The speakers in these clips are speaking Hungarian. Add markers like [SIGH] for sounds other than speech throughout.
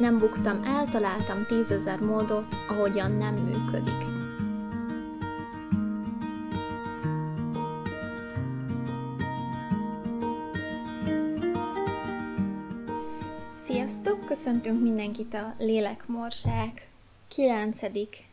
Nem buktam el, találtam tízezer módot, ahogyan nem működik. Sziasztok! Köszöntünk mindenkit a Lélekmorsák 9.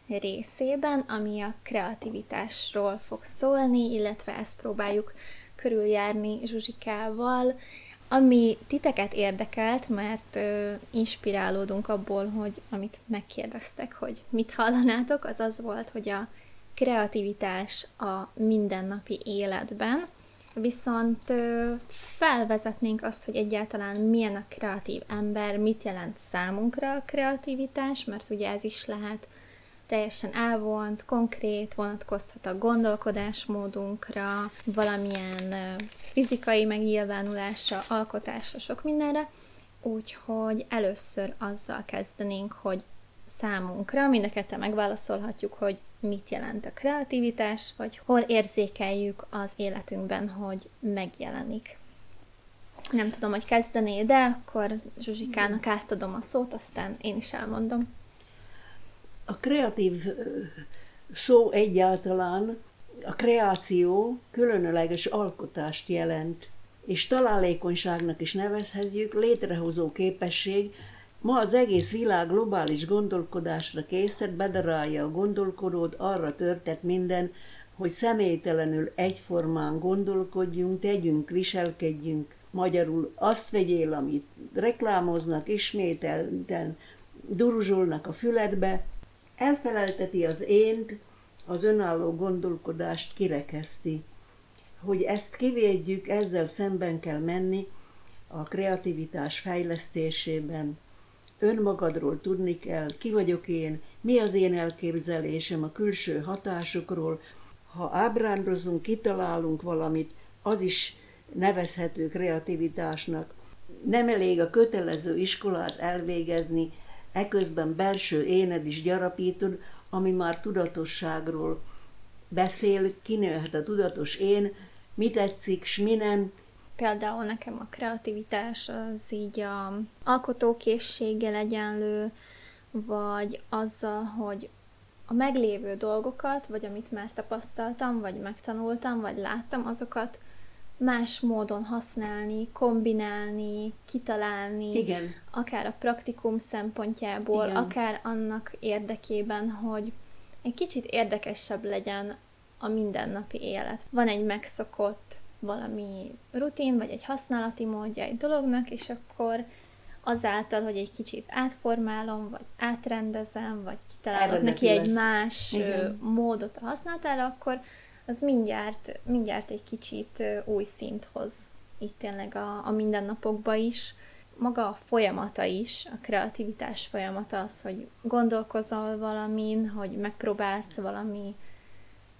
részében, ami a kreativitásról fog szólni, illetve ezt próbáljuk körüljárni Zsuzsikával, ami titeket érdekelt, mert ö, inspirálódunk abból, hogy amit megkérdeztek, hogy mit hallanátok, az az volt, hogy a kreativitás a mindennapi életben, viszont ö, felvezetnénk azt, hogy egyáltalán milyen a kreatív ember, mit jelent számunkra a kreativitás, mert ugye ez is lehet teljesen elvont, konkrét, vonatkozhat a gondolkodásmódunkra, valamilyen fizikai megnyilvánulásra, alkotásra, sok mindenre. Úgyhogy először azzal kezdenénk, hogy számunkra, mind a ketten megválaszolhatjuk, hogy mit jelent a kreativitás, vagy hol érzékeljük az életünkben, hogy megjelenik. Nem tudom, hogy kezdené, de akkor Zsuzsikának átadom a szót, aztán én is elmondom. A kreatív szó egyáltalán a kreáció különleges alkotást jelent, és találékonyságnak is nevezhetjük, létrehozó képesség, Ma az egész világ globális gondolkodásra készített, bedarálja a gondolkodót, arra törtet minden, hogy személytelenül egyformán gondolkodjunk, tegyünk, viselkedjünk, magyarul azt vegyél, amit reklámoznak, ismételten duruzsolnak a füledbe, elfelelteti az ént, az önálló gondolkodást kirekeszti. Hogy ezt kivédjük, ezzel szemben kell menni a kreativitás fejlesztésében. Önmagadról tudni kell, ki vagyok én, mi az én elképzelésem a külső hatásokról. Ha ábrándozunk, kitalálunk valamit, az is nevezhető kreativitásnak. Nem elég a kötelező iskolát elvégezni, eközben belső éned is gyarapítod, ami már tudatosságról beszél, kinőhet a tudatos én, mi tetszik, s mi nem. Például nekem a kreativitás az így a alkotókészséggel egyenlő, vagy azzal, hogy a meglévő dolgokat, vagy amit már tapasztaltam, vagy megtanultam, vagy láttam, azokat más módon használni, kombinálni, kitalálni, Igen. akár a praktikum szempontjából, Igen. akár annak érdekében, hogy egy kicsit érdekesebb legyen a mindennapi élet. Van egy megszokott valami rutin, vagy egy használati módja egy dolognak, és akkor azáltal, hogy egy kicsit átformálom, vagy átrendezem, vagy kitalálok neki egy más Igen. módot a használatára, akkor az mindjárt, mindjárt egy kicsit új szint hoz itt tényleg a, a mindennapokba is. Maga a folyamata is, a kreativitás folyamata az, hogy gondolkozol valamin, hogy megpróbálsz valami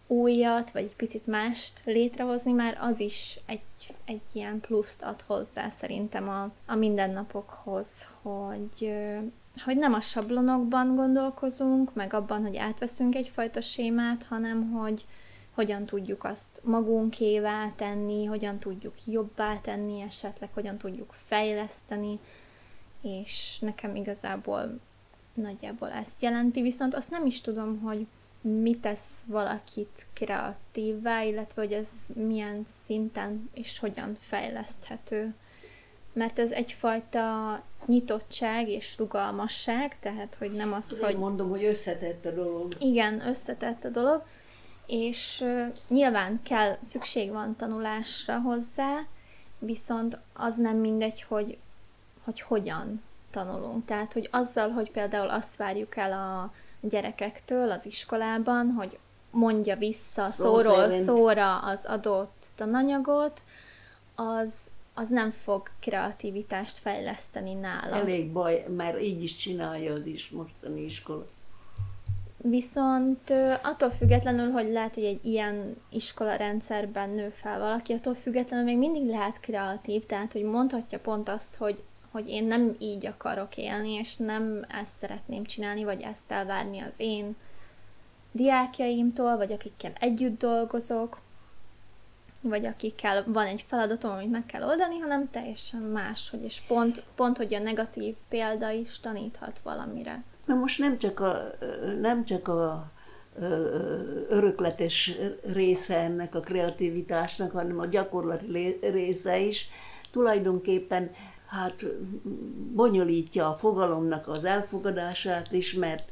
újat, vagy egy picit mást létrehozni, már az is egy, egy ilyen pluszt ad hozzá szerintem a, a mindennapokhoz, hogy, hogy nem a sablonokban gondolkozunk, meg abban, hogy átveszünk egyfajta sémát, hanem hogy, hogyan tudjuk azt magunkévá tenni, hogyan tudjuk jobbá tenni esetleg, hogyan tudjuk fejleszteni, és nekem igazából nagyjából ezt jelenti, viszont azt nem is tudom, hogy mi tesz valakit kreatívvá, illetve hogy ez milyen szinten és hogyan fejleszthető. Mert ez egyfajta nyitottság és rugalmasság, tehát hogy nem az, Tudom, hogy... Mondom, hogy összetett a dolog. Igen, összetett a dolog, és nyilván kell, szükség van tanulásra hozzá, viszont az nem mindegy, hogy, hogy hogyan tanulunk. Tehát, hogy azzal, hogy például azt várjuk el a gyerekektől az iskolában, hogy mondja vissza Szó szóról szerint. szóra az adott tananyagot, az, az nem fog kreativitást fejleszteni nála. Elég baj, mert így is csinálja az is mostani iskola. Viszont attól függetlenül, hogy lehet, hogy egy ilyen iskola rendszerben nő fel valaki, attól függetlenül még mindig lehet kreatív, tehát hogy mondhatja pont azt, hogy, hogy én nem így akarok élni, és nem ezt szeretném csinálni, vagy ezt elvárni az én diákjaimtól, vagy akikkel együtt dolgozok. vagy akikkel van egy feladatom, amit meg kell oldani, hanem teljesen más, hogy és pont, pont, hogy a negatív példa is taníthat valamire. Na most nem csak a, nem csak a örökletes része ennek a kreativitásnak, hanem a gyakorlati része is. Tulajdonképpen hát bonyolítja a fogalomnak az elfogadását is, mert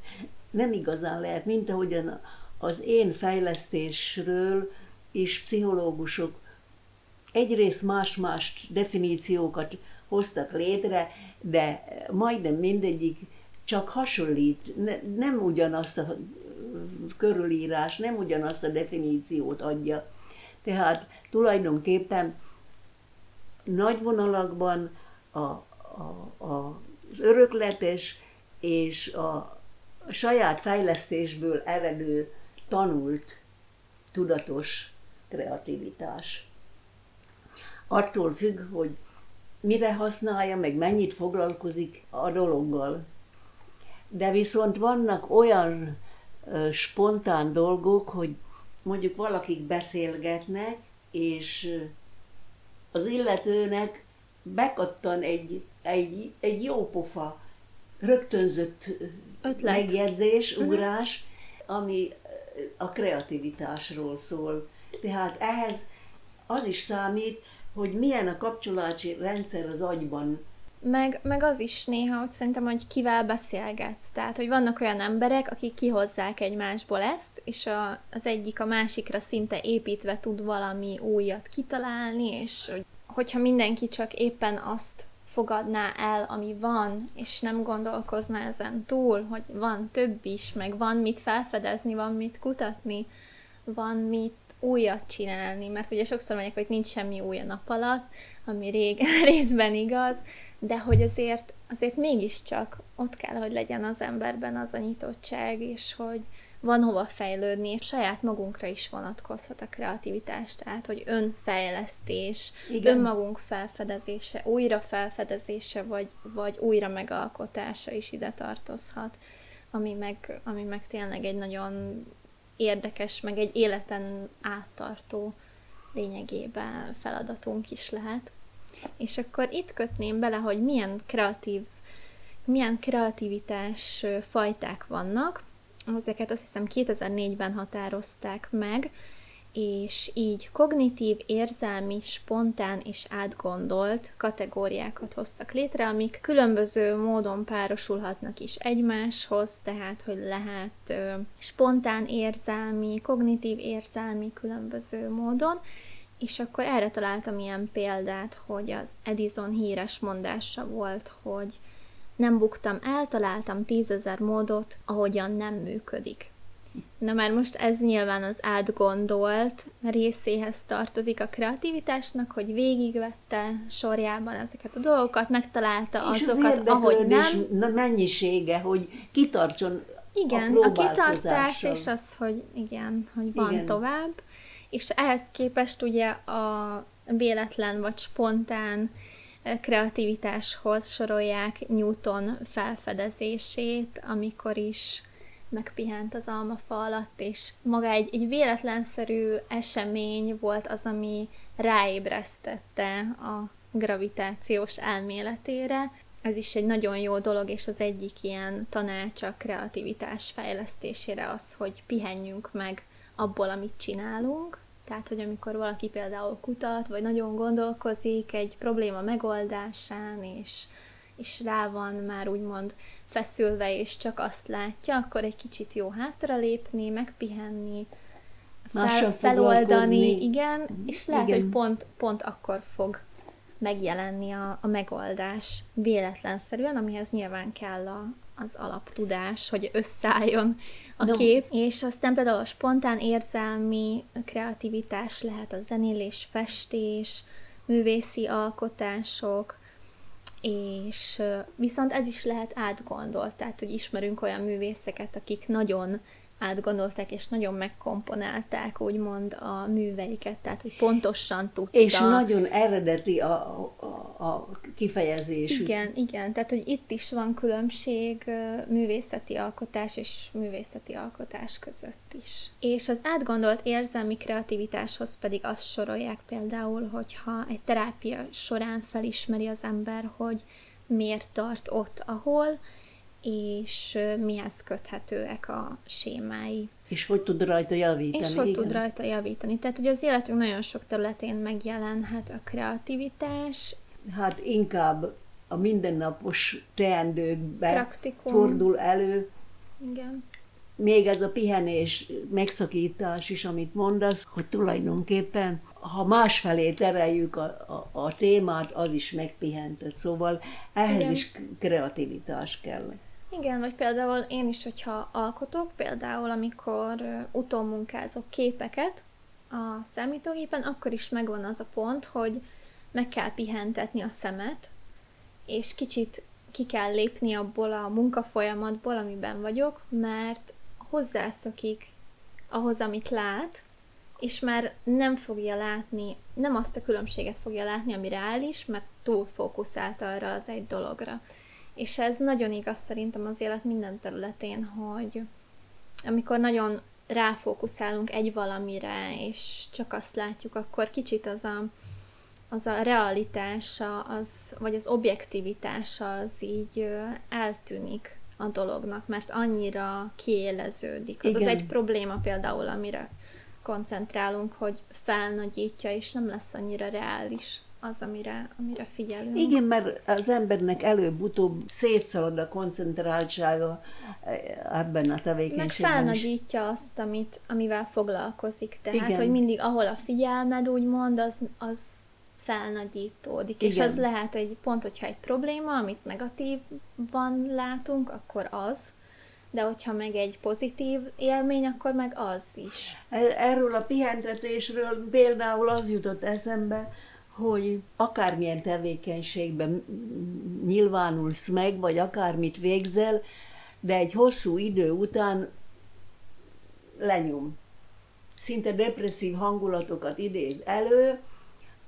nem igazán lehet, mint ahogyan az én fejlesztésről is pszichológusok egyrészt más-más definíciókat hoztak létre, de majdnem mindegyik csak hasonlít, ne, nem ugyanazt a körülírás, nem ugyanazt a definíciót adja. Tehát tulajdonképpen nagy vonalakban a, a, a, az örökletes és a, saját fejlesztésből eredő tanult, tudatos kreativitás. Attól függ, hogy mire használja, meg mennyit foglalkozik a dologgal. De viszont vannak olyan ö, spontán dolgok, hogy mondjuk valakik beszélgetnek, és az illetőnek bekattan egy, egy, egy jó pofa, rögtönzött Ötlet. megjegyzés, mhm. ugrás, ami a kreativitásról szól. Tehát ehhez az is számít, hogy milyen a kapcsolási rendszer az agyban. Meg, meg az is néha, hogy szerintem, hogy kivel beszélgetsz. Tehát, hogy vannak olyan emberek, akik kihozzák egymásból ezt, és a, az egyik a másikra szinte építve tud valami újat kitalálni, és hogy, hogyha mindenki csak éppen azt fogadná el, ami van, és nem gondolkozna ezen túl, hogy van több is, meg van mit felfedezni, van mit kutatni, van mit újat csinálni, mert ugye sokszor mondják, hogy nincs semmi új a nap alatt, ami rég, [LAUGHS] részben igaz, de hogy azért, azért mégiscsak ott kell, hogy legyen az emberben az a nyitottság, és hogy, van hova fejlődni, és saját magunkra is vonatkozhat a kreativitás, tehát, hogy önfejlesztés, Igen. önmagunk felfedezése, újra felfedezése, vagy, vagy újra megalkotása is ide tartozhat, ami meg, ami meg tényleg egy nagyon érdekes, meg egy életen áttartó lényegében feladatunk is lehet. És akkor itt kötném bele, hogy milyen kreatív milyen kreativitás fajták vannak, ezeket azt hiszem 2004-ben határozták meg, és így kognitív, érzelmi, spontán és átgondolt kategóriákat hoztak létre, amik különböző módon párosulhatnak is egymáshoz, tehát hogy lehet ö, spontán érzelmi, kognitív érzelmi különböző módon, és akkor erre találtam ilyen példát, hogy az Edison híres mondása volt, hogy nem buktam el, találtam tízezer módot, ahogyan nem működik. Na már most ez nyilván az átgondolt részéhez tartozik a kreativitásnak, hogy végigvette sorjában ezeket a dolgokat, megtalálta és azokat, az ahogy nem. mennyisége, hogy kitartson igen, a, a kitartás és az, hogy igen, hogy van igen. tovább. És ehhez képest ugye a véletlen vagy spontán kreativitáshoz sorolják Newton felfedezését, amikor is megpihent az almafa alatt, és maga egy, egy véletlenszerű esemény volt az, ami ráébresztette a gravitációs elméletére. Ez is egy nagyon jó dolog, és az egyik ilyen tanács a kreativitás fejlesztésére az, hogy pihenjünk meg abból, amit csinálunk, tehát, hogy amikor valaki például kutat, vagy nagyon gondolkozik egy probléma megoldásán, és, és rá van már úgymond feszülve, és csak azt látja, akkor egy kicsit jó hátralépni, megpihenni, fel, feloldani, igen, mhm. és lehet, igen. hogy pont, pont akkor fog megjelenni a, a megoldás véletlenszerűen, amihez nyilván kell a, az alaptudás, hogy összeálljon a no. kép, és aztán például a spontán érzelmi kreativitás lehet a zenélés, festés, művészi alkotások, és viszont ez is lehet átgondolt, tehát hogy ismerünk olyan művészeket, akik nagyon átgondolták, és nagyon megkomponálták, úgymond a műveiket, tehát hogy pontosan tudta. És nagyon eredeti a, a, a kifejezés. Igen, igen, tehát hogy itt is van különbség művészeti alkotás és művészeti alkotás között is. És az átgondolt érzelmi kreativitáshoz pedig azt sorolják például, hogyha egy terápia során felismeri az ember, hogy miért tart ott, ahol, és mihez köthetőek a sémái. És hogy tud rajta javítani. És hogy igen. tud rajta javítani. Tehát, hogy az életünk nagyon sok területén megjelenhet a kreativitás. Hát inkább a mindennapos teendőkben Praktikum. fordul elő. Igen. Még ez a pihenés, megszakítás is, amit mondasz, hogy tulajdonképpen, ha másfelé tereljük a, a, a témát, az is megpihentet. Szóval ehhez Igen. is kreativitás kell. Igen, vagy például én is, hogyha alkotok, például amikor utómunkázok képeket a számítógépen, akkor is megvan az a pont, hogy meg kell pihentetni a szemet, és kicsit ki kell lépni abból a munkafolyamatból, amiben vagyok, mert hozzászokik ahhoz, amit lát, és már nem fogja látni, nem azt a különbséget fogja látni, ami reális, mert túl fókuszált arra az egy dologra. És ez nagyon igaz szerintem az élet minden területén, hogy amikor nagyon ráfókuszálunk egy valamire, és csak azt látjuk, akkor kicsit az a, az a realitása, az, vagy az objektivitása az így eltűnik a dolognak, mert annyira kiéleződik. Az Igen. az egy probléma például, amire koncentrálunk, hogy felnagyítja, és nem lesz annyira reális az, amire, amire figyelünk. Igen, mert az embernek előbb-utóbb szétszalad a koncentráltsága eh, ebben a tevékenységben Meg felnagyítja azt, amit, amivel foglalkozik. Tehát, Igen. hogy mindig ahol a figyelmed úgymond, az, az felnagyítódik. Igen. És az lehet egy pont, hogyha egy probléma, amit negatívban látunk, akkor az, de hogyha meg egy pozitív élmény, akkor meg az is. E-, erről a pihentetésről például az jutott eszembe, hogy akármilyen tevékenységben nyilvánulsz meg, vagy akármit végzel, de egy hosszú idő után lenyom. Szinte depresszív hangulatokat idéz elő,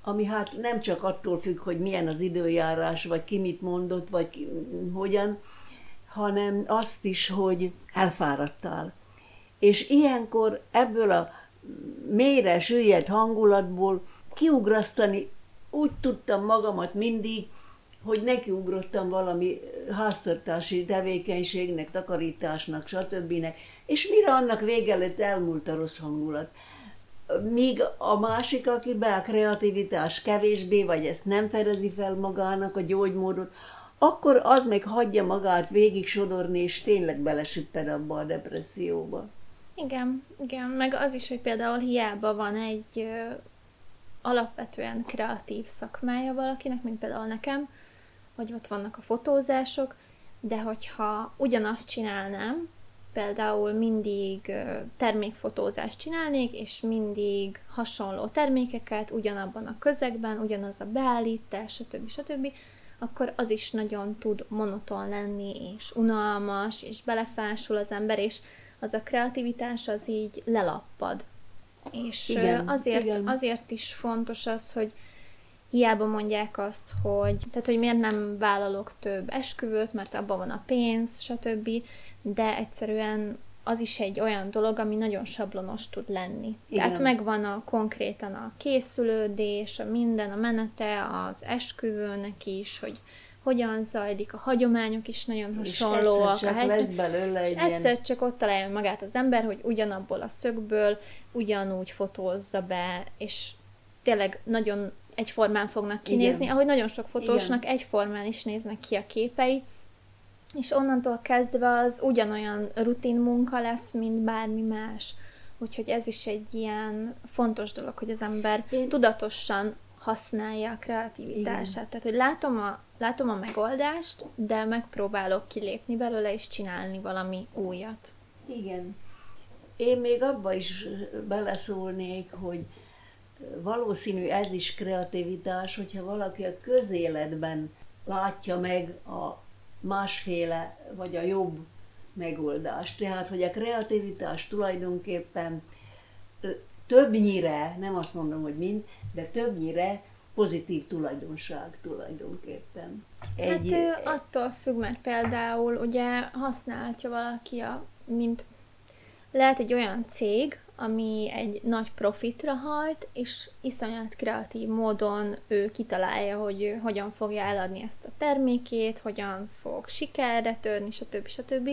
ami hát nem csak attól függ, hogy milyen az időjárás, vagy ki mit mondott, vagy ki, hogyan, hanem azt is, hogy elfáradtál. És ilyenkor ebből a mélyre süllyedt hangulatból kiugrasztani úgy tudtam magamat mindig, hogy nekiugrottam valami háztartási tevékenységnek, takarításnak, stb. És mire annak vége lett, elmúlt a rossz hangulat. Míg a másik, be a kreativitás kevésbé, vagy ezt nem fedezi fel magának a gyógymódot, akkor az meg hagyja magát végig sodorni, és tényleg belesüpped abba a depresszióba. Igen, igen, meg az is, hogy például hiába van egy alapvetően kreatív szakmája valakinek, mint például nekem, hogy ott vannak a fotózások, de hogyha ugyanazt csinálnám, például mindig termékfotózást csinálnék, és mindig hasonló termékeket, ugyanabban a közegben, ugyanaz a beállítás, stb. stb., akkor az is nagyon tud monoton lenni, és unalmas, és belefásul az ember, és az a kreativitás az így lelappad és igen, azért, igen. azért is fontos az, hogy hiába mondják azt, hogy, tehát, hogy miért nem vállalok több esküvőt, mert abban van a pénz, stb., de egyszerűen az is egy olyan dolog, ami nagyon sablonos tud lenni. Igen. Tehát megvan a konkrétan a készülődés, a minden, a menete az esküvőnek is, hogy hogyan zajlik, a hagyományok is nagyon hasonlóak. a helyzet, lesz belőle és egy egyszer ilyen... csak ott találja magát az ember, hogy ugyanabból a szögből ugyanúgy fotózza be, és tényleg nagyon egyformán fognak kinézni, Igen. ahogy nagyon sok fotósnak Igen. egyformán is néznek ki a képei, és onnantól kezdve az ugyanolyan rutin munka lesz, mint bármi más. Úgyhogy ez is egy ilyen fontos dolog, hogy az ember Én... tudatosan használja a kreativitását. Igen. Tehát, hogy látom a, látom a megoldást, de megpróbálok kilépni belőle és csinálni valami újat. Igen. Én még abba is beleszólnék, hogy valószínű ez is kreativitás, hogyha valaki a közéletben látja meg a másféle vagy a jobb megoldást. Tehát, hogy a kreativitás tulajdonképpen többnyire, nem azt mondom, hogy mind, de többnyire pozitív tulajdonság tulajdonképpen. Egy, hát attól függ, mert például ugye használhatja valaki a, mint lehet egy olyan cég, ami egy nagy profitra hajt, és iszonyat kreatív módon ő kitalálja, hogy hogyan fogja eladni ezt a termékét, hogyan fog sikerre törni, stb. stb.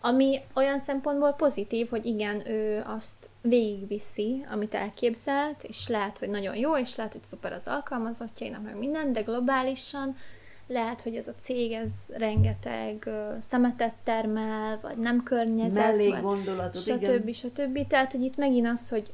Ami olyan szempontból pozitív, hogy igen, ő azt végigviszi, amit elképzelt, és lehet, hogy nagyon jó, és lehet, hogy szuper az alkalmazottjainak, meg minden, de globálisan lehet, hogy ez a cég, ez rengeteg szemetet termel, vagy nem környezet, Mellékgondolatot, stb. stb. stb. Tehát, hogy itt megint az, hogy,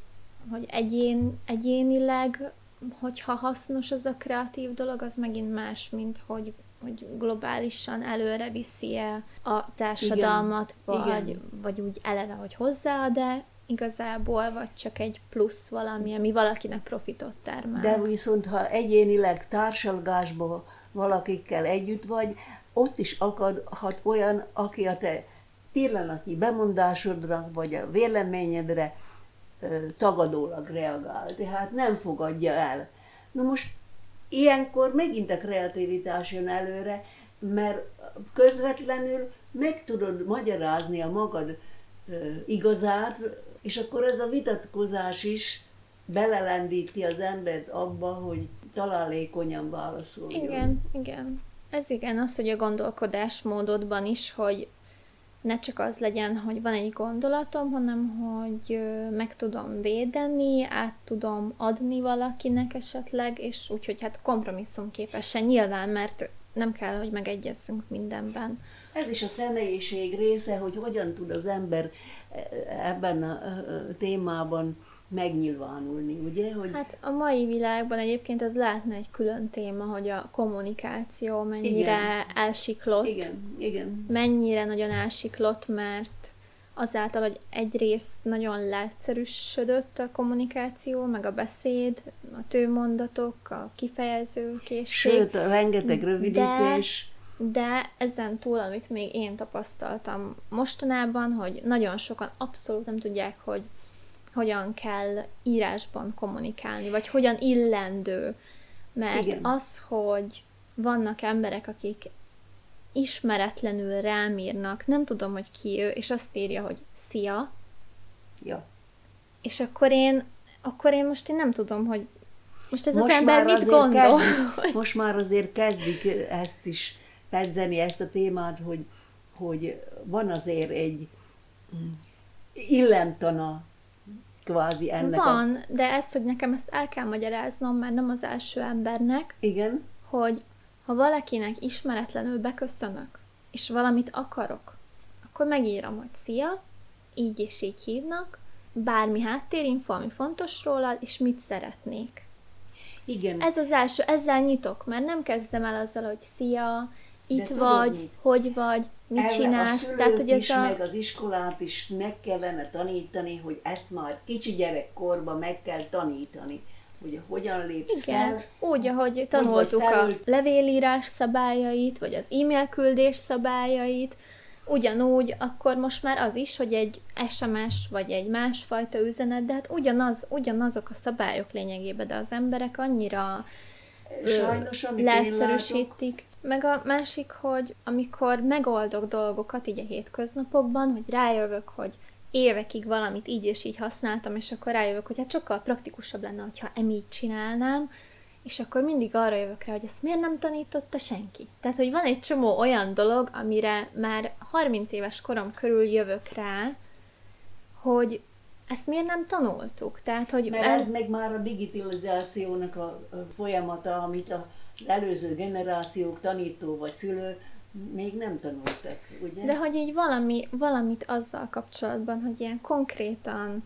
hogy egyén, egyénileg, hogyha hasznos az a kreatív dolog, az megint más, mint hogy hogy globálisan előre viszi-e a társadalmat, Igen. vagy, Igen. vagy úgy eleve, hogy hozzáad-e igazából, vagy csak egy plusz valami, ami valakinek profitot termel. De viszont, ha egyénileg társalgásban valakikkel együtt vagy, ott is akadhat olyan, aki a te pillanatnyi bemondásodra, vagy a véleményedre tagadólag reagál, tehát nem fogadja el. Na most ilyenkor megint a kreativitás jön előre, mert közvetlenül meg tudod magyarázni a magad igazát, és akkor ez a vitatkozás is belelendíti az embert abba, hogy találékonyan válaszoljon. Igen, igen. Ez igen, az, hogy a gondolkodásmódodban is, hogy ne csak az legyen, hogy van egy gondolatom, hanem hogy meg tudom védeni, át tudom adni valakinek esetleg, és úgyhogy hát kompromisszumképesen nyilván, mert nem kell, hogy megegyezzünk mindenben. Ez is a személyiség része, hogy hogyan tud az ember ebben a témában megnyilvánulni, ugye? Hogy... Hát a mai világban egyébként ez lehetne egy külön téma, hogy a kommunikáció mennyire igen. elsiklott. Igen, igen. Mennyire nagyon elsiklott, mert azáltal, hogy egyrészt nagyon leegyszerűsödött a kommunikáció, meg a beszéd, a tőmondatok, a kifejezőkészség. Sőt, a rengeteg rövidítés. De, de ezen túl, amit még én tapasztaltam mostanában, hogy nagyon sokan abszolút nem tudják, hogy hogyan kell írásban kommunikálni, vagy hogyan illendő. Mert Igen. az, hogy vannak emberek, akik ismeretlenül rám írnak, nem tudom, hogy ki ő, és azt írja, hogy szia. Ja. És akkor én, akkor én most én nem tudom, hogy most ez most az ember mit gondol. Kezdik, [LAUGHS] [LAUGHS] most már azért kezdik ezt is pedzeni, ezt a témát, hogy, hogy van azért egy mm, illentana kvázi ennek Van, a... de ez, hogy nekem ezt el kell magyaráznom, már nem az első embernek. Igen. Hogy ha valakinek ismeretlenül beköszönök, és valamit akarok, akkor megírom, hogy szia, így és így hívnak, bármi háttérinfo, ami fontos rólad, és mit szeretnék. Igen. Ez az első, ezzel nyitok, mert nem kezdem el azzal, hogy szia, itt De vagy, tudod, hogy vagy, mit Erre csinálsz. A Tehát, hogy ez is, a... meg az iskolát is meg kellene tanítani, hogy ezt már kicsi gyerekkorban meg kell tanítani hogy hogyan lépsz Igen, fel. úgy, ahogy tanultuk hogy a levélírás szabályait, vagy az e-mail küldés szabályait, ugyanúgy, akkor most már az is, hogy egy SMS vagy egy másfajta üzenet, de hát ugyanaz, ugyanazok a szabályok lényegében, de az emberek annyira Sajnos, leegyszerűsítik. Meg a másik, hogy amikor megoldok dolgokat így a hétköznapokban, hogy rájövök, hogy évekig valamit így és így használtam, és akkor rájövök, hogy hát sokkal praktikusabb lenne, hogyha em így csinálnám, és akkor mindig arra jövök rá, hogy ezt miért nem tanította senki. Tehát, hogy van egy csomó olyan dolog, amire már 30 éves korom körül jövök rá, hogy ezt miért nem tanultuk? Tehát, hogy Mert ez, ez meg már a digitalizációnak a folyamata, amit a előző generációk, tanító vagy szülő még nem tanultak, ugye? De hogy így valami, valamit azzal kapcsolatban, hogy ilyen konkrétan,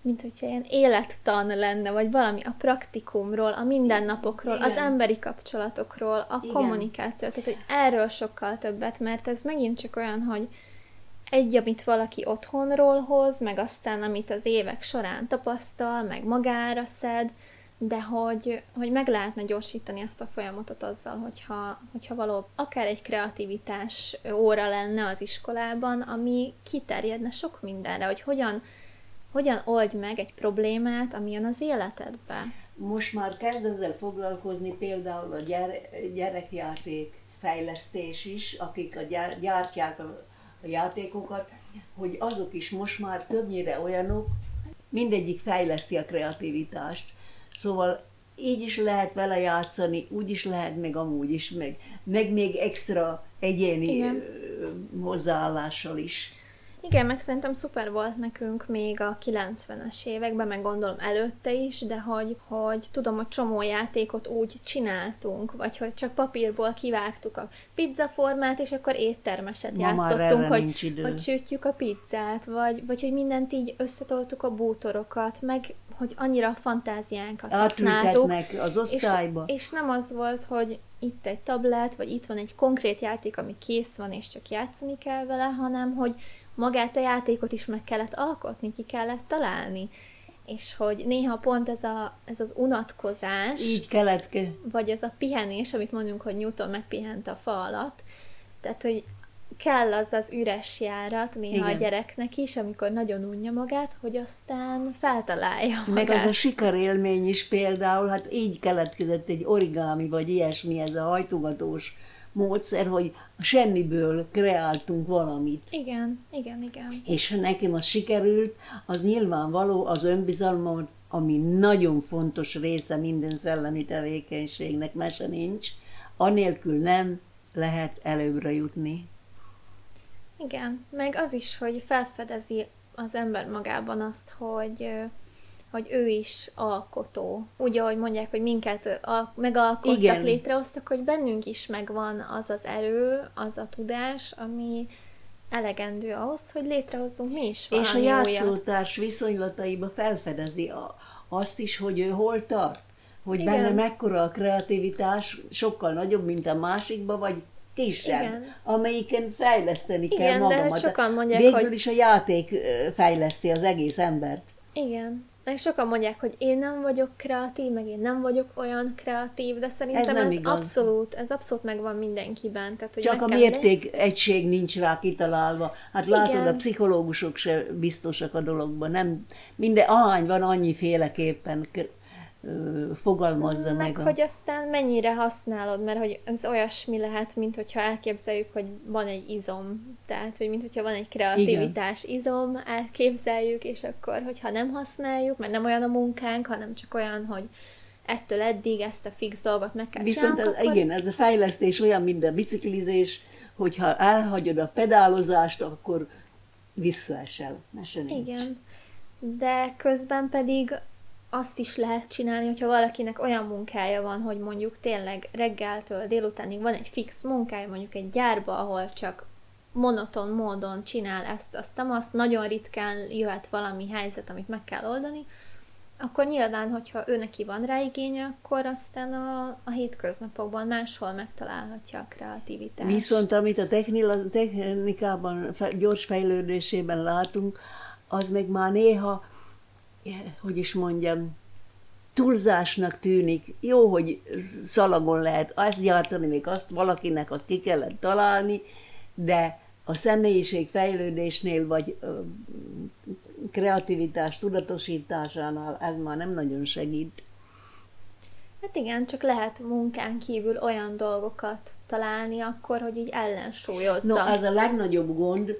mint hogyha ilyen élettan lenne, vagy valami a praktikumról, a mindennapokról, Igen. az emberi kapcsolatokról, a Igen. kommunikáció, tehát hogy erről sokkal többet, mert ez megint csak olyan, hogy egy, amit valaki otthonról hoz, meg aztán, amit az évek során tapasztal, meg magára szed, de hogy, hogy meg lehetne gyorsítani ezt a folyamatot azzal, hogyha, hogyha való akár egy kreativitás óra lenne az iskolában, ami kiterjedne sok mindenre, hogy hogyan, hogyan oldj meg egy problémát, ami jön az életedbe. most már kezd ezzel foglalkozni például a gyerekjáték fejlesztés is, akik a gyár, gyártják a játékokat, hogy azok is most már többnyire olyanok, mindegyik fejleszti a kreativitást. Szóval így is lehet vele játszani, úgy is lehet, meg amúgy is, meg, meg még extra egyéni Igen. hozzáállással is. Igen, meg szerintem szuper volt nekünk még a 90-es években, meg gondolom előtte is, de hogy, hogy tudom, hogy csomó játékot úgy csináltunk, vagy hogy csak papírból kivágtuk a pizzaformát, és akkor éttermeset Ma játszottunk, hogy, hogy sütjük a pizzát, vagy, vagy hogy mindent így összetoltuk a bútorokat, meg hogy annyira fantáziánkat használtuk. az osztályba. És, és nem az volt, hogy itt egy tablet, vagy itt van egy konkrét játék, ami kész van, és csak játszani kell vele, hanem hogy magát a játékot is meg kellett alkotni, ki kellett találni. És hogy néha pont ez, a, ez az unatkozás, így kellett vagy ez a pihenés, amit mondjuk, hogy Newton megpihent a fa alatt, tehát, hogy kell az az üres járat néha Igen. a gyereknek is, amikor nagyon unja magát, hogy aztán feltalálja magát. Meg az a sikerélmény is például, hát így keletkezett egy origami, vagy ilyesmi, ez a hajtogatós módszer, hogy semmiből kreáltunk valamit. Igen, igen, igen. És ha nekem az sikerült, az nyilvánvaló az önbizalmam, ami nagyon fontos része minden szellemi tevékenységnek, mese nincs, anélkül nem lehet előbbre jutni. Igen, meg az is, hogy felfedezi az ember magában azt, hogy hogy ő is alkotó. Úgy, ahogy mondják, hogy minket al- megalkottak, Igen. létrehoztak, hogy bennünk is megvan az az erő, az a tudás, ami elegendő ahhoz, hogy létrehozzunk mi is valami És a játszótárs olyat. viszonylataiba felfedezi a, azt is, hogy ő hol tart. Hogy Igen. benne mekkora a kreativitás, sokkal nagyobb, mint a másikba, vagy kisebb, Igen. amelyiken fejleszteni Igen, kell magamat. De sokan mondják, Végül hogy... is a játék fejleszti az egész embert. Igen. Meg sokan mondják, hogy én nem vagyok kreatív, meg én nem vagyok olyan kreatív, de szerintem ez, ez abszolút, ez abszolút megvan mindenkiben. Tehát, hogy Csak a mérték lenni. egység nincs rá kitalálva. Hát látod, Igen. a pszichológusok se biztosak a dologban. Nem, minden, ahány van, annyi féleképpen fogalmazza meg. Meg, a... hogy aztán mennyire használod, mert hogy ez olyasmi lehet, mint hogyha elképzeljük, hogy van egy izom. Tehát, hogy mint hogyha van egy kreativitás Igen. izom, elképzeljük, és akkor, hogyha nem használjuk, mert nem olyan a munkánk, hanem csak olyan, hogy ettől eddig ezt a fix dolgot meg kell Viszont ez, akkor... igen, ez a fejlesztés olyan, mint a biciklizés, hogyha elhagyod a pedálozást, akkor visszaesel. Mese nincs. Igen. De közben pedig azt is lehet csinálni, hogyha valakinek olyan munkája van, hogy mondjuk tényleg reggeltől délutánig van egy fix munkája, mondjuk egy gyárba, ahol csak monoton módon csinál ezt, azt, azt, nagyon ritkán jöhet valami helyzet, amit meg kell oldani, akkor nyilván, hogyha ő neki van rá igénye, akkor aztán a, a hétköznapokban máshol megtalálhatja a kreativitást. Viszont amit a technikában, gyors fejlődésében látunk, az meg már néha hogy is mondjam, túlzásnak tűnik. Jó, hogy szalagon lehet azt gyártani, még azt valakinek azt ki kellett találni, de a személyiség fejlődésnél, vagy kreativitás tudatosításánál ez már nem nagyon segít. Hát igen, csak lehet munkán kívül olyan dolgokat találni akkor, hogy így ellensúlyozza. No, az a legnagyobb gond,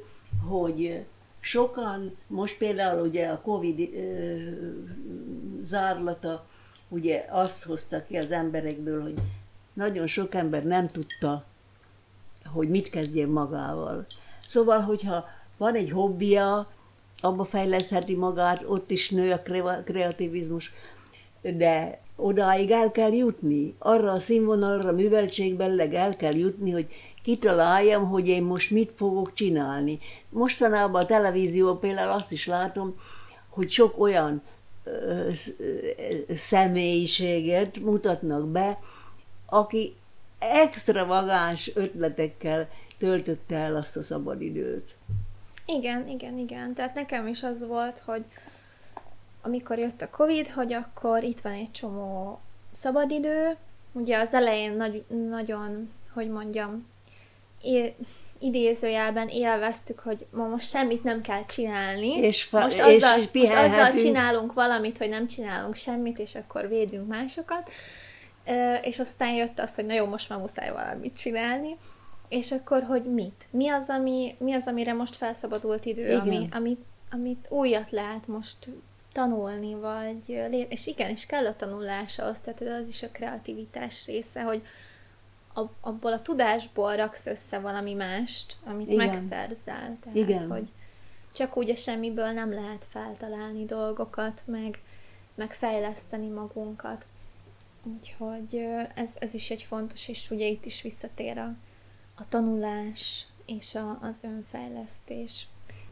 hogy Sokan, most például ugye a Covid ö, zárlata, ugye azt hozta ki az emberekből, hogy nagyon sok ember nem tudta, hogy mit kezdjen magával. Szóval, hogyha van egy hobbija, abba fejlesztheti magát, ott is nő a kreativizmus, de odáig el kell jutni, arra a színvonalra, műveltségben el kell jutni, hogy kitaláljam, hogy én most mit fogok csinálni. Mostanában a televízió például azt is látom, hogy sok olyan személyiséget mutatnak be, aki extravagáns ötletekkel töltötte el azt a szabadidőt. Igen, igen, igen. Tehát nekem is az volt, hogy amikor jött a Covid, hogy akkor itt van egy csomó szabadidő. Ugye az elején nagy, nagyon, hogy mondjam, idézőjelben élveztük, hogy ma most semmit nem kell csinálni. És, fa- most, azzal, és most azzal csinálunk valamit, hogy nem csinálunk semmit, és akkor védünk másokat. És aztán jött az, hogy na jó, most már muszáj valamit csinálni. És akkor, hogy mit? Mi az, ami, mi az amire most felszabadult idő, igen. ami, amit, amit újat lehet most tanulni, vagy és igen, és kell a tanulása az, tehát az is a kreativitás része, hogy abból a tudásból raksz össze valami mást, amit igen. megszerzel. Tehát, igen. hogy csak úgy a semmiből nem lehet feltalálni dolgokat, meg, meg fejleszteni magunkat. Úgyhogy ez, ez is egy fontos, és ugye itt is visszatér a, a tanulás és a, az önfejlesztés.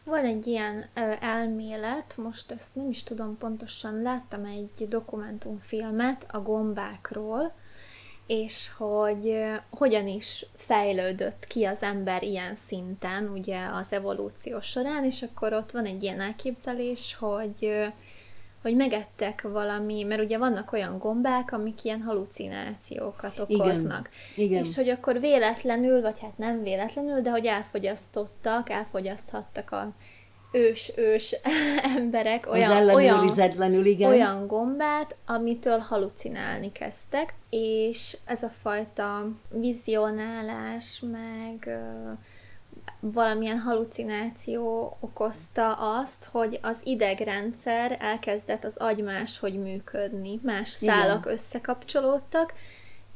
Van egy ilyen ö, elmélet, most ezt nem is tudom pontosan, láttam egy dokumentumfilmet a gombákról, és hogy ö, hogyan is fejlődött ki az ember ilyen szinten, ugye az evolúció során, és akkor ott van egy ilyen elképzelés, hogy ö, hogy megettek valami, mert ugye vannak olyan gombák, amik ilyen halucinációkat okoznak. Igen. Igen. És hogy akkor véletlenül, vagy hát nem véletlenül, de hogy elfogyasztottak, elfogyaszthattak a ős-ős [LAUGHS] emberek olyan, olyan, igen. olyan gombát, amitől halucinálni kezdtek, és ez a fajta vizionálás, meg valamilyen halucináció okozta azt, hogy az idegrendszer elkezdett az agy máshogy működni, más szálak Igen. összekapcsolódtak,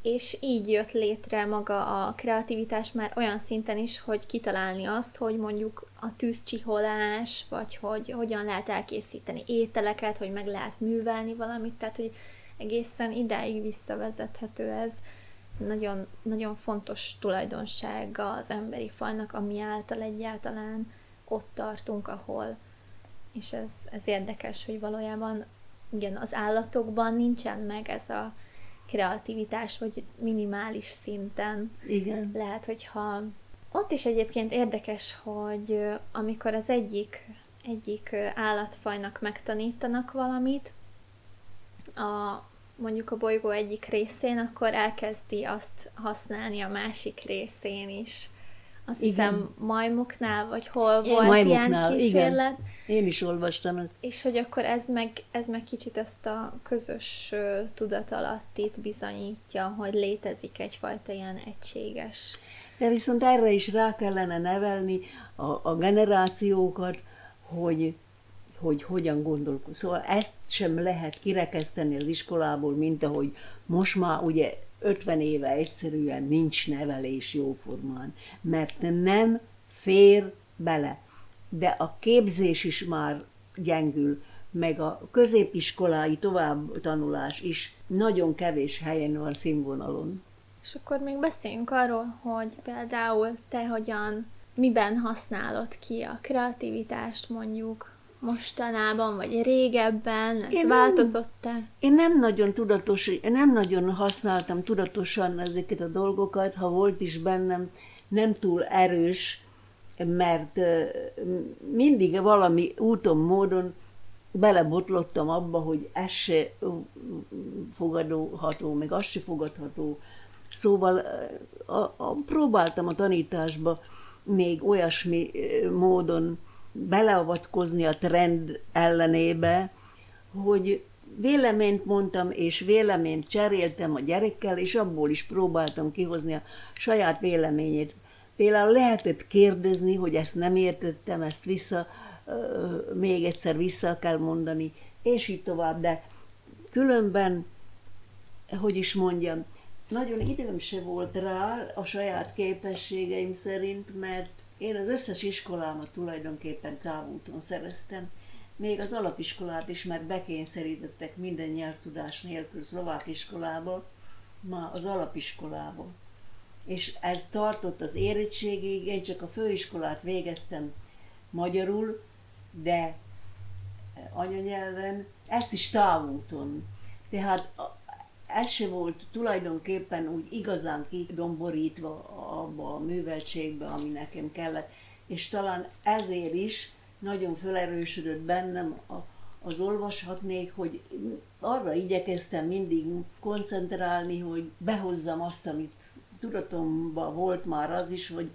és így jött létre maga a kreativitás már olyan szinten is, hogy kitalálni azt, hogy mondjuk a tűzcsiholás, vagy hogy hogyan lehet elkészíteni ételeket, hogy meg lehet művelni valamit, tehát hogy egészen idáig visszavezethető ez nagyon, nagyon fontos tulajdonsága az emberi fajnak, ami által egyáltalán ott tartunk, ahol. És ez, ez érdekes, hogy valójában igen, az állatokban nincsen meg ez a kreativitás, vagy minimális szinten. Igen. Lehet, hogyha ott is egyébként érdekes, hogy amikor az egyik, egyik állatfajnak megtanítanak valamit, a mondjuk a bolygó egyik részén, akkor elkezdi azt használni a másik részén is. Azt igen. hiszem majmoknál, vagy hol Én volt majmoknál, ilyen kísérlet. Igen. Én is olvastam ezt. És hogy akkor ez meg, ez meg kicsit ezt a közös tudatalattit bizonyítja, hogy létezik egyfajta ilyen egységes. De viszont erre is rá kellene nevelni a, a generációkat, hogy hogy hogyan gondolkodik. Szóval ezt sem lehet kirekeszteni az iskolából, mint ahogy most már ugye 50 éve egyszerűen nincs nevelés jóformán, mert nem fér bele. De a képzés is már gyengül, meg a középiskolái tovább tanulás is nagyon kevés helyen van színvonalon. És akkor még beszéljünk arról, hogy például te hogyan, miben használod ki a kreativitást mondjuk mostanában, vagy régebben? Ez én változott-e? Nem, én nem nagyon tudatos, nem nagyon használtam tudatosan ezeket a dolgokat, ha volt is bennem, nem túl erős, mert mindig valami úton, módon belebotlottam abba, hogy ez se fogadható, meg az se fogadható. Szóval a, a, próbáltam a tanításba még olyasmi módon beleavatkozni a trend ellenébe, hogy véleményt mondtam, és véleményt cseréltem a gyerekkel, és abból is próbáltam kihozni a saját véleményét. Például lehetett kérdezni, hogy ezt nem értettem, ezt vissza, még egyszer vissza kell mondani, és így tovább, de különben, hogy is mondjam, nagyon időm se volt rá a saját képességeim szerint, mert én az összes iskolámat tulajdonképpen távúton szereztem, még az alapiskolát is, mert bekényszerítettek minden nyelvtudás nélkül szlovák iskolába, ma az alapiskolába. És ez tartott az érettségig, én csak a főiskolát végeztem magyarul, de anyanyelven, ezt is távúton. Tehát ez se volt tulajdonképpen úgy igazán kidomborítva abba a műveltségbe, ami nekem kellett. És talán ezért is nagyon felerősödött bennem a, az olvashatnék, hogy arra igyekeztem mindig koncentrálni, hogy behozzam azt, amit tudatomban volt már az is, hogy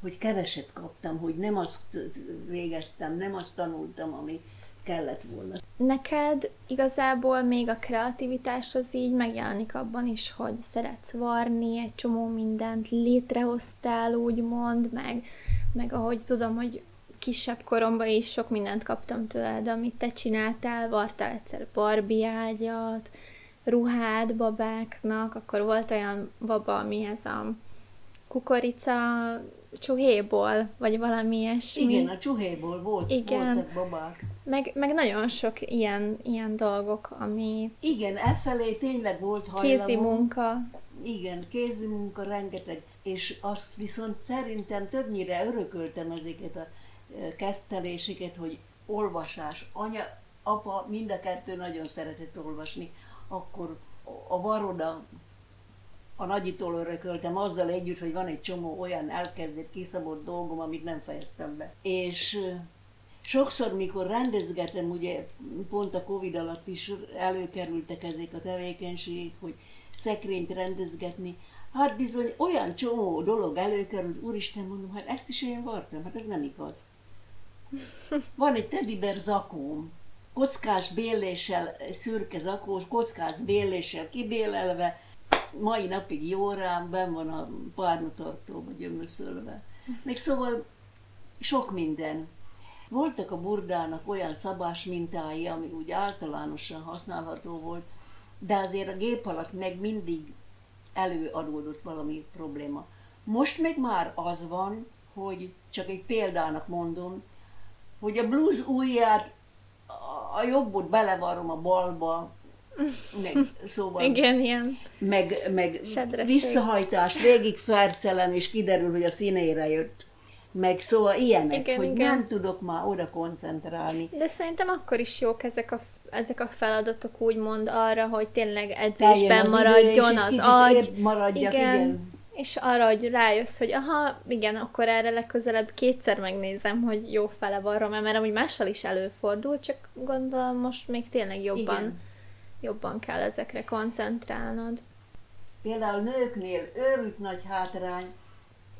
hogy keveset kaptam, hogy nem azt végeztem, nem azt tanultam, ami kellett volna. Neked igazából még a kreativitás az így megjelenik abban is, hogy szeretsz varni, egy csomó mindent létrehoztál, úgymond, meg, meg ahogy tudom, hogy kisebb koromban is sok mindent kaptam tőled, amit te csináltál, vartál egyszer Barbie ágyat, ruhát babáknak, akkor volt olyan baba, amihez a kukorica csuhéból, vagy valami ilyesmi. Igen, a csuhéból volt, Igen. voltak babák. Meg, meg nagyon sok ilyen, ilyen dolgok, ami... Igen, efelé tényleg volt hajlamom. Kézi munka. Igen, kézi munka rengeteg, és azt viszont szerintem többnyire örököltem ezeket a e, kezdteléseket, hogy olvasás. Anya, apa mind a kettő nagyon szeretett olvasni. Akkor a varoda a nagyitól örököltem azzal együtt, hogy van egy csomó olyan elkezdett, kiszabott dolgom, amit nem fejeztem be. És sokszor, mikor rendezgetem, ugye pont a Covid alatt is előkerültek ezek a tevékenységek, hogy szekrényt rendezgetni, hát bizony olyan csomó dolog előkerült, úristen mondom, hát ezt is én vartam, hát ez nem igaz. Van egy tediber zakóm, kockás béléssel, szürke zakó, kockás béléssel kibélelve, mai napig jó rám, ben van a párnatartóba gyömöszölve. Még szóval sok minden. Voltak a burdának olyan szabás mintái, ami úgy általánosan használható volt, de azért a gép alatt meg mindig előadódott valami probléma. Most meg már az van, hogy csak egy példának mondom, hogy a blues ujját a jobbot belevarom a balba, meg, szóval, Igen, ilyen. Meg, meg visszahajtást végig fercelem, és kiderül, hogy a színére jött. Meg szóval ilyenek, igen, hogy igen. nem tudok már oda koncentrálni. De szerintem akkor is jók ezek a, ezek a feladatok úgymond arra, hogy tényleg edzésben az maradjon idő, az agy. Maradjak, igen. igen. És arra, hogy rájössz, hogy aha, igen, akkor erre legközelebb kétszer megnézem, hogy jó fele van mert amúgy mással is előfordul, csak gondolom most még tényleg jobban igen jobban kell ezekre koncentrálnod. Például nőknél őrült nagy hátrány,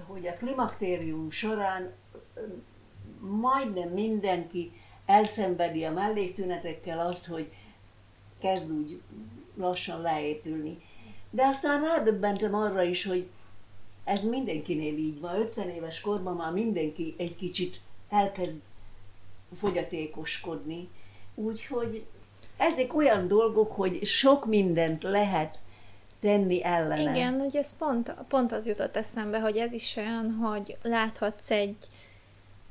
hogy a klimaktérium során majdnem mindenki elszenvedi a melléktünetekkel azt, hogy kezd úgy lassan leépülni. De aztán rádöbbentem arra is, hogy ez mindenkinél így van. 50 éves korban már mindenki egy kicsit elkezd fogyatékoskodni. Úgyhogy ezek olyan dolgok, hogy sok mindent lehet tenni ellene. Igen, ugye ez pont, pont az jutott eszembe, hogy ez is olyan, hogy láthatsz egy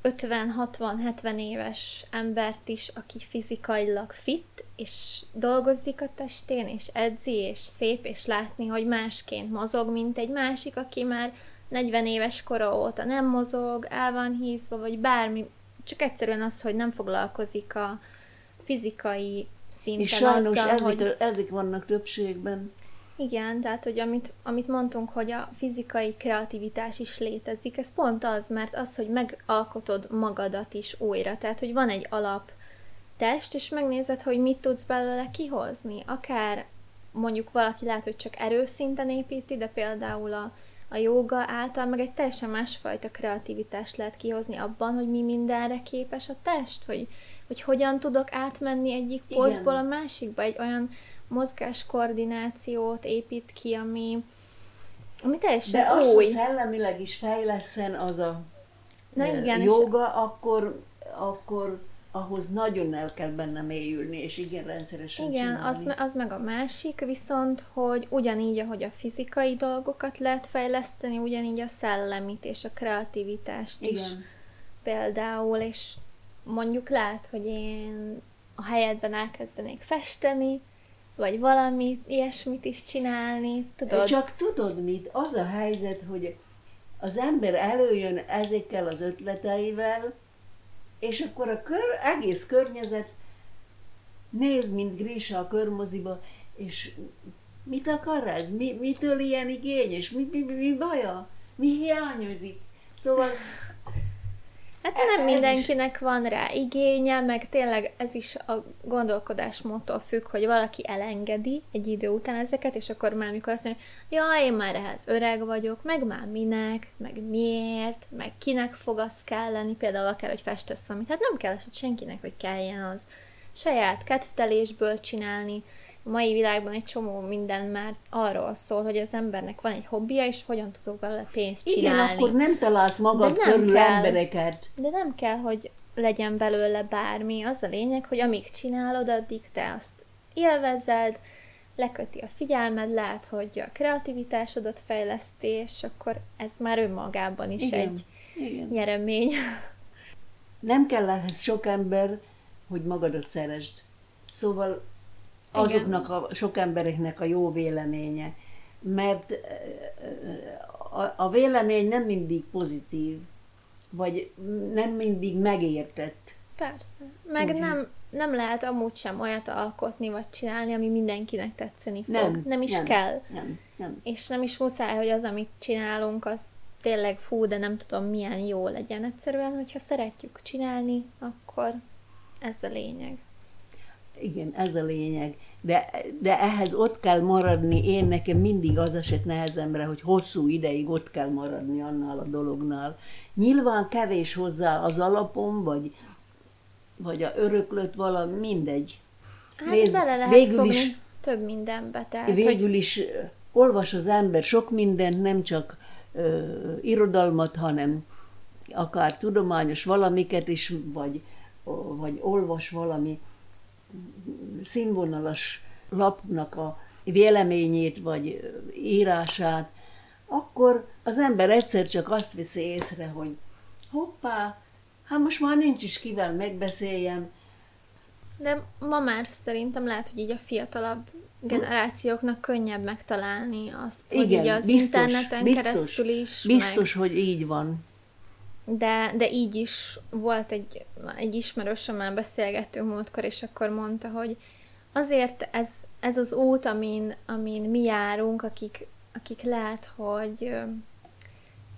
50-60-70 éves embert is, aki fizikailag fit, és dolgozik a testén, és edzi, és szép, és látni, hogy másként mozog, mint egy másik, aki már 40 éves kora óta nem mozog, el van hízva, vagy bármi, csak egyszerűen az, hogy nem foglalkozik a fizikai szinten És sajnos azzal, ezek, hogy... ezek vannak többségben. Igen, tehát, hogy amit, amit mondtunk, hogy a fizikai kreativitás is létezik, ez pont az, mert az, hogy megalkotod magadat is újra, tehát, hogy van egy alap test, és megnézed, hogy mit tudsz belőle kihozni. Akár mondjuk valaki lehet, hogy csak erőszinten építi, de például a, a joga által meg egy teljesen másfajta kreativitást lehet kihozni abban, hogy mi mindenre képes a test, hogy hogy hogyan tudok átmenni egyik pozból a másikba, egy olyan mozgás koordinációt épít ki, ami, ami teljesen De új. azt, szellemileg is fejleszen az a Na igen, joga, és... akkor, akkor ahhoz nagyon el kell benne mélyülni, és igen, rendszeresen Igen, az, az meg a másik, viszont, hogy ugyanígy, ahogy a fizikai dolgokat lehet fejleszteni, ugyanígy a szellemit és a kreativitást igen. is például, és mondjuk lehet, hogy én a helyedben elkezdenék festeni, vagy valami ilyesmit is csinálni, tudod? Csak tudod mit? Az a helyzet, hogy az ember előjön ezekkel az ötleteivel, és akkor a kör, egész környezet néz, mint Grisha a körmoziba, és mit akar ez? Mi, mitől ilyen igény? És mi, mi, mi, mi baja? Mi hiányozik? Szóval Hát nem mindenkinek van rá igénye, meg tényleg ez is a gondolkodásmódtól függ, hogy valaki elengedi egy idő után ezeket, és akkor már mikor azt mondja, ja, én már ehhez öreg vagyok, meg már minek, meg miért, meg kinek fog az kelleni, például akár, hogy festesz valamit. Hát nem kell hogy senkinek, hogy kelljen az saját kedvtelésből csinálni, mai világban egy csomó minden már arról szól, hogy az embernek van egy hobbija, és hogyan tudok belőle pénzt csinálni. Igen, akkor nem találsz magad de nem körül kell, embereket. De nem kell, hogy legyen belőle bármi. Az a lényeg, hogy amíg csinálod, addig te azt élvezed, leköti a figyelmed, lehet, hogy a kreativitásodat fejleszti, és akkor ez már önmagában is Igen. egy Igen. nyeremény. Nem kell ehhez sok ember, hogy magadat szeresd. Szóval azoknak a sok embereknek a jó véleménye. Mert a, a vélemény nem mindig pozitív, vagy nem mindig megértett. Persze. Meg Úgy, nem, nem lehet amúgy sem olyat alkotni, vagy csinálni, ami mindenkinek tetszeni fog. Nem, nem is nem, kell. Nem, nem. És nem is muszáj, hogy az, amit csinálunk, az tényleg fú, de nem tudom milyen jó legyen. Egyszerűen, hogyha szeretjük csinálni, akkor ez a lényeg. Igen, ez a lényeg. De, de ehhez ott kell maradni, én nekem mindig az esett nehezemre, hogy hosszú ideig ott kell maradni annál a dolognál. Nyilván kevés hozzá az alapom, vagy, vagy a öröklött valami, mindegy. Hát Nézd, bele lehet végül fogni is, több mindenbe. Tehát, végül hogy... is olvas az ember sok mindent, nem csak ö, irodalmat, hanem akár tudományos valamiket is, vagy, vagy olvas valami színvonalas lapnak a véleményét vagy írását, akkor az ember egyszer csak azt veszi észre, hogy hoppá, hát most már nincs is kivel megbeszéljem. De ma már szerintem lehet, hogy így a fiatalabb generációknak könnyebb megtalálni azt, Igen, hogy így az biztos, interneten biztos, keresztül is. Biztos, meg... hogy így van de, de így is volt egy, egy ismerősömmel beszélgettünk múltkor, és akkor mondta, hogy azért ez, ez az út, amin, amin mi járunk, akik, akik lehet, hogy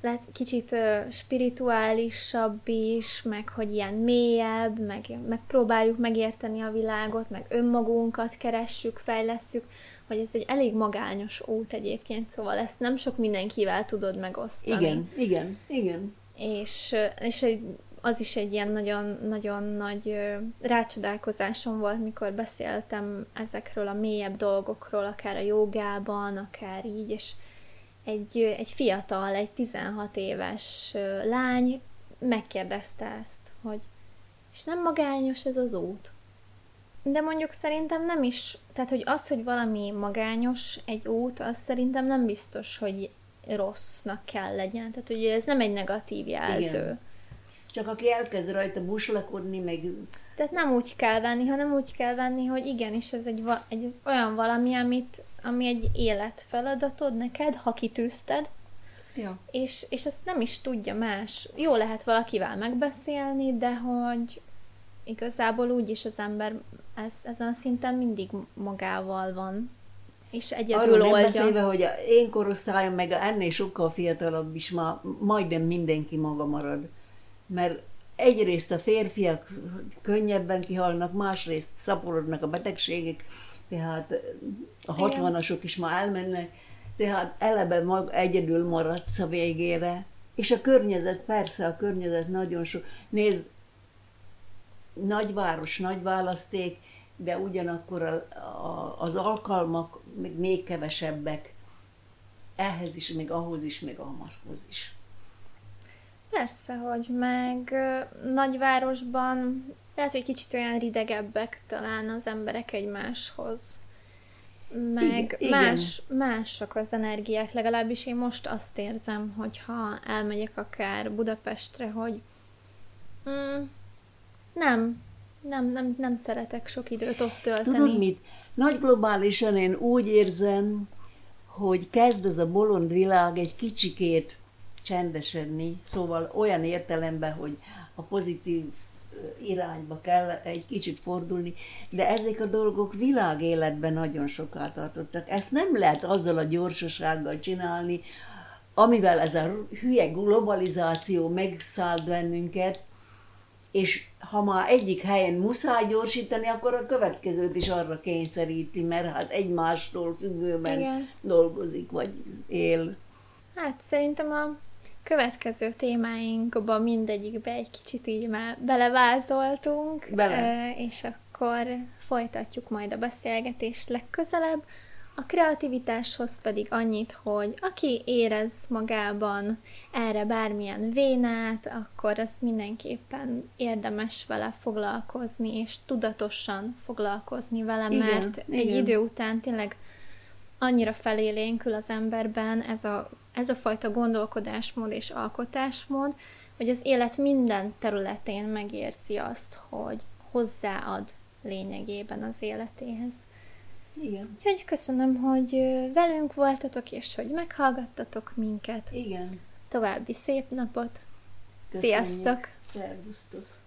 lehet kicsit spirituálisabb is, meg hogy ilyen mélyebb, meg, meg próbáljuk megérteni a világot, meg önmagunkat keressük, fejlesszük, hogy ez egy elég magányos út egyébként, szóval ezt nem sok mindenkivel tudod megosztani. Igen, igen, igen és, és egy, az is egy ilyen nagyon-nagyon nagy rácsodálkozásom volt, mikor beszéltem ezekről a mélyebb dolgokról, akár a jogában, akár így, és egy, egy fiatal, egy 16 éves lány megkérdezte ezt, hogy és nem magányos ez az út? De mondjuk szerintem nem is, tehát hogy az, hogy valami magányos egy út, az szerintem nem biztos, hogy rossznak kell legyen. Tehát ugye ez nem egy negatív jelző. Igen. Csak aki elkezd rajta buslakodni, meg... Tehát nem úgy kell venni, hanem úgy kell venni, hogy igenis ez egy, egy ez olyan valami, amit, ami egy életfeladatod neked, ha kitűzted, ja. és, és ezt nem is tudja más. Jó lehet valakivel megbeszélni, de hogy igazából úgy is az ember ez, ezen a szinten mindig magával van. És egyedül Arról nem oldja. beszélve, hogy a én korosztályom, meg ennél sokkal fiatalabb is ma majdnem mindenki maga marad. Mert egyrészt a férfiak könnyebben kihalnak, másrészt szaporodnak a betegségek, tehát a hatvanasok is ma elmennek, tehát eleve mag, egyedül maradsz a végére. És a környezet, persze a környezet nagyon sok. Nézd, nagyváros, nagy választék, de ugyanakkor a, a, az alkalmak még, még kevesebbek ehhez is, még ahhoz is, még ahhoz is. Persze, hogy meg nagyvárosban lehet, hogy kicsit olyan ridegebbek talán az emberek egymáshoz. Meg igen, más, igen. mások az energiák, legalábbis én most azt érzem, hogyha elmegyek akár Budapestre, hogy mm, nem, nem, nem, nem szeretek sok időt ott tölteni. Tudod mit? Nagy globálisan én úgy érzem, hogy kezd ez a bolond világ egy kicsikét csendesedni, szóval olyan értelemben, hogy a pozitív irányba kell egy kicsit fordulni, de ezek a dolgok világéletben nagyon soká tartottak. Ezt nem lehet azzal a gyorsasággal csinálni, amivel ez a hülye globalizáció megszállt bennünket, és ha már egyik helyen muszáj gyorsítani, akkor a következőt is arra kényszeríti, mert hát egymástól függőben Igen. dolgozik, vagy él. Hát szerintem a következő témáinkba mindegyikbe egy kicsit így már belevázoltunk, Bele. és akkor folytatjuk majd a beszélgetést legközelebb. A kreativitáshoz pedig annyit, hogy aki érez magában erre bármilyen vénát, akkor az mindenképpen érdemes vele foglalkozni, és tudatosan foglalkozni vele, igen, mert igen. egy idő után tényleg annyira felélénkül az emberben ez a, ez a fajta gondolkodásmód és alkotásmód, hogy az élet minden területén megérzi azt, hogy hozzáad lényegében az életéhez. Igen. Úgyhogy köszönöm, hogy velünk voltatok, és hogy meghallgattatok minket. Igen. További szép napot. Köszönjük. Sziasztok! Szervusztok!